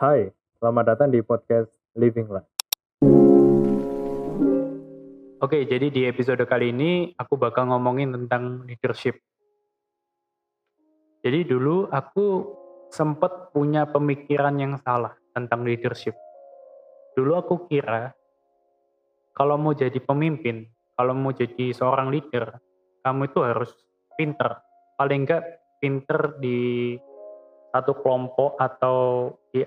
Hai, selamat datang di podcast Living Life. Oke, jadi di episode kali ini aku bakal ngomongin tentang leadership. Jadi dulu aku sempat punya pemikiran yang salah tentang leadership. Dulu aku kira kalau mau jadi pemimpin, kalau mau jadi seorang leader, kamu itu harus pinter. Paling enggak pinter di satu kelompok atau di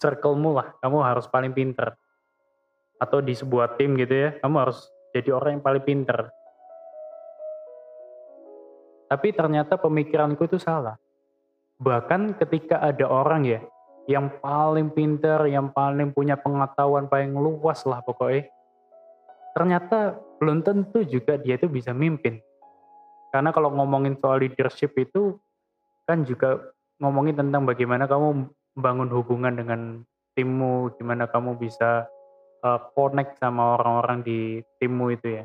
circlemu lah, kamu harus paling pinter. Atau di sebuah tim gitu ya, kamu harus jadi orang yang paling pinter. Tapi ternyata pemikiranku itu salah. Bahkan ketika ada orang ya, yang paling pinter, yang paling punya pengetahuan paling luas lah pokoknya, ternyata belum tentu juga dia itu bisa mimpin. Karena kalau ngomongin soal leadership itu kan juga ngomongin tentang bagaimana kamu membangun hubungan dengan timmu, gimana kamu bisa uh, connect sama orang-orang di timmu itu ya.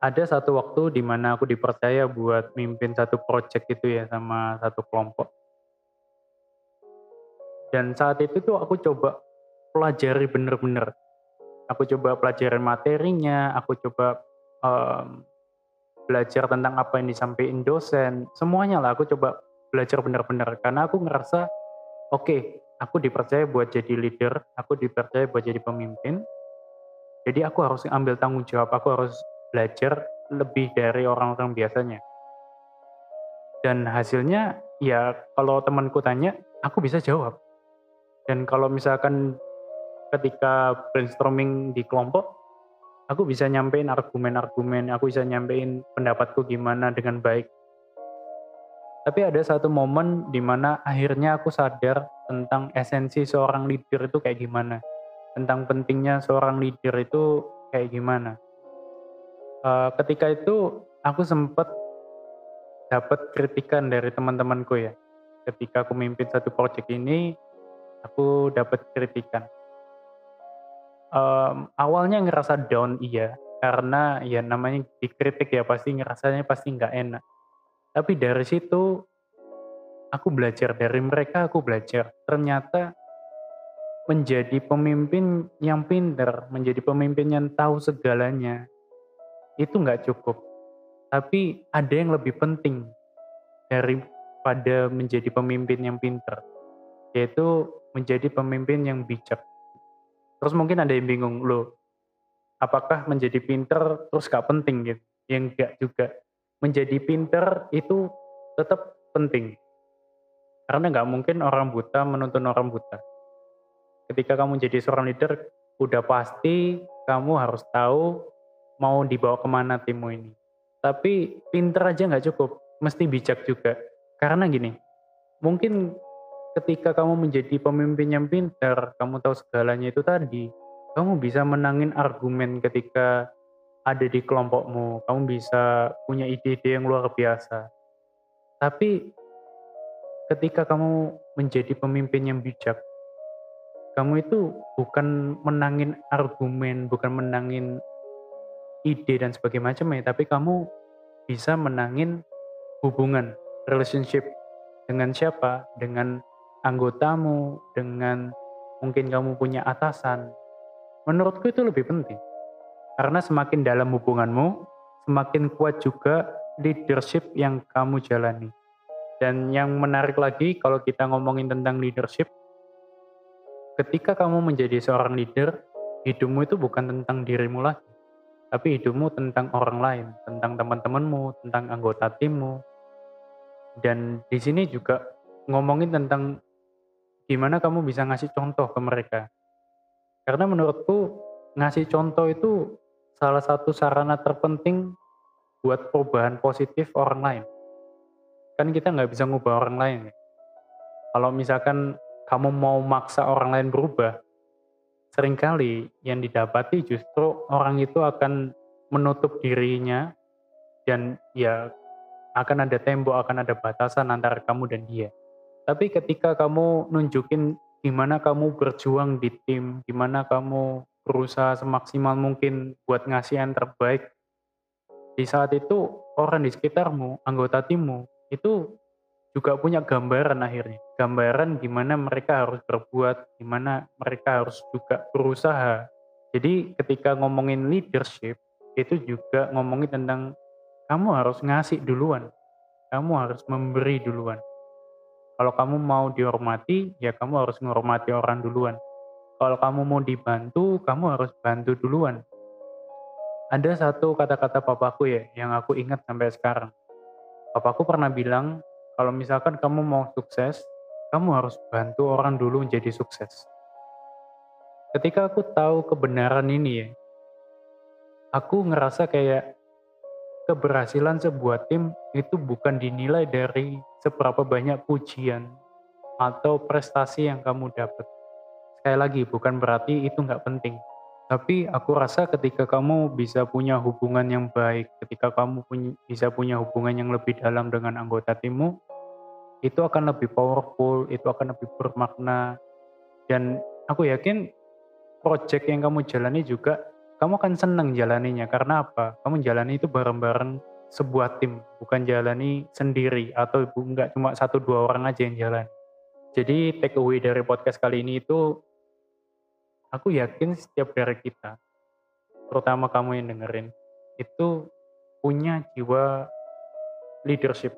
Ada satu waktu di mana aku dipercaya buat mimpin satu project itu ya sama satu kelompok. Dan saat itu tuh aku coba pelajari bener-bener. Aku coba pelajarin materinya, aku coba um, belajar tentang apa yang disampaikan dosen, semuanya lah aku coba belajar benar-benar karena aku ngerasa oke, okay, aku dipercaya buat jadi leader, aku dipercaya buat jadi pemimpin. Jadi aku harus ambil tanggung jawab, aku harus belajar lebih dari orang-orang biasanya. Dan hasilnya ya kalau temanku tanya, aku bisa jawab. Dan kalau misalkan ketika brainstorming di kelompok, aku bisa nyampein argumen-argumen, aku bisa nyampein pendapatku gimana dengan baik. Tapi ada satu momen di mana akhirnya aku sadar tentang esensi seorang leader itu kayak gimana. Tentang pentingnya seorang leader itu kayak gimana. Uh, ketika itu aku sempat dapat kritikan dari teman-temanku ya. Ketika aku mimpin satu proyek ini, aku dapat kritikan um, awalnya ngerasa down iya karena ya namanya dikritik ya pasti ngerasanya pasti nggak enak tapi dari situ aku belajar dari mereka aku belajar ternyata menjadi pemimpin yang pinter menjadi pemimpin yang tahu segalanya itu nggak cukup tapi ada yang lebih penting daripada menjadi pemimpin yang pinter yaitu menjadi pemimpin yang bijak Terus mungkin ada yang bingung, loh apakah menjadi pinter terus gak penting gitu? Yang enggak juga. Menjadi pinter itu tetap penting. Karena nggak mungkin orang buta menuntun orang buta. Ketika kamu jadi seorang leader, udah pasti kamu harus tahu mau dibawa ke mana timmu ini. Tapi pinter aja nggak cukup, mesti bijak juga. Karena gini, mungkin ketika kamu menjadi pemimpin yang pintar, kamu tahu segalanya itu tadi, kamu bisa menangin argumen ketika ada di kelompokmu, kamu bisa punya ide-ide yang luar biasa. Tapi ketika kamu menjadi pemimpin yang bijak, kamu itu bukan menangin argumen, bukan menangin ide dan sebagainya macam ya, tapi kamu bisa menangin hubungan, relationship dengan siapa? Dengan anggotamu, dengan mungkin kamu punya atasan, menurutku itu lebih penting. Karena semakin dalam hubunganmu, semakin kuat juga leadership yang kamu jalani. Dan yang menarik lagi kalau kita ngomongin tentang leadership, ketika kamu menjadi seorang leader, hidupmu itu bukan tentang dirimu lagi, tapi hidupmu tentang orang lain, tentang teman-temanmu, tentang anggota timmu. Dan di sini juga ngomongin tentang gimana kamu bisa ngasih contoh ke mereka. Karena menurutku ngasih contoh itu salah satu sarana terpenting buat perubahan positif orang lain. Kan kita nggak bisa ngubah orang lain. Ya. Kalau misalkan kamu mau maksa orang lain berubah, sering kali yang didapati justru orang itu akan menutup dirinya dan ya akan ada tembok, akan ada batasan antara kamu dan dia. Tapi ketika kamu nunjukin gimana kamu berjuang di tim, gimana kamu berusaha semaksimal mungkin buat ngasih yang terbaik, di saat itu orang di sekitarmu, anggota timmu, itu juga punya gambaran akhirnya. Gambaran gimana mereka harus berbuat, gimana mereka harus juga berusaha. Jadi ketika ngomongin leadership, itu juga ngomongin tentang kamu harus ngasih duluan. Kamu harus memberi duluan. Kalau kamu mau dihormati, ya kamu harus menghormati orang duluan. Kalau kamu mau dibantu, kamu harus bantu duluan. Ada satu kata-kata papaku ya, yang aku ingat sampai sekarang. Papaku pernah bilang, kalau misalkan kamu mau sukses, kamu harus bantu orang dulu menjadi sukses. Ketika aku tahu kebenaran ini ya, aku ngerasa kayak keberhasilan sebuah tim itu bukan dinilai dari seberapa banyak pujian atau prestasi yang kamu dapat. Sekali lagi, bukan berarti itu nggak penting. Tapi aku rasa ketika kamu bisa punya hubungan yang baik, ketika kamu punya, bisa punya hubungan yang lebih dalam dengan anggota timmu, itu akan lebih powerful, itu akan lebih bermakna. Dan aku yakin project yang kamu jalani juga, kamu akan senang jalaninya. Karena apa? Kamu jalani itu bareng-bareng sebuah tim, bukan jalani sendiri atau enggak cuma satu dua orang aja yang jalan. Jadi take away dari podcast kali ini itu aku yakin setiap dari kita, terutama kamu yang dengerin, itu punya jiwa leadership.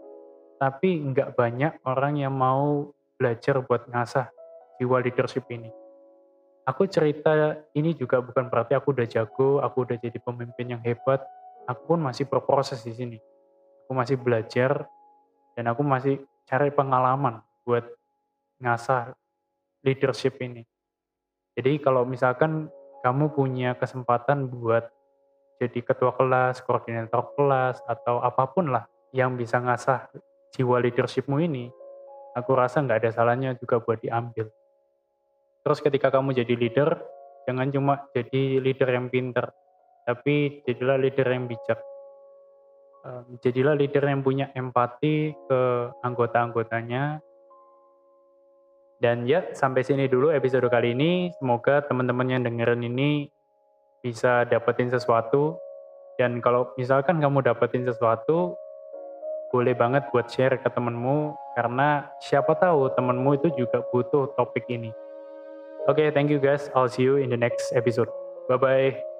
Tapi nggak banyak orang yang mau belajar buat ngasah jiwa leadership ini. Aku cerita ini juga bukan berarti aku udah jago, aku udah jadi pemimpin yang hebat. Aku pun masih berproses di sini. Aku masih belajar dan aku masih cari pengalaman buat ngasah leadership ini. Jadi kalau misalkan kamu punya kesempatan buat jadi ketua kelas, koordinator kelas, atau apa pun lah yang bisa ngasah jiwa leadershipmu ini, aku rasa nggak ada salahnya juga buat diambil. Terus ketika kamu jadi leader, jangan cuma jadi leader yang pinter, tapi jadilah leader yang bijak. Jadilah leader yang punya empati ke anggota-anggotanya, dan ya, sampai sini dulu episode kali ini. Semoga teman-teman yang dengerin ini bisa dapetin sesuatu. Dan kalau misalkan kamu dapetin sesuatu, boleh banget buat share ke temenmu, karena siapa tahu temenmu itu juga butuh topik ini. Oke, okay, thank you guys. I'll see you in the next episode. Bye-bye.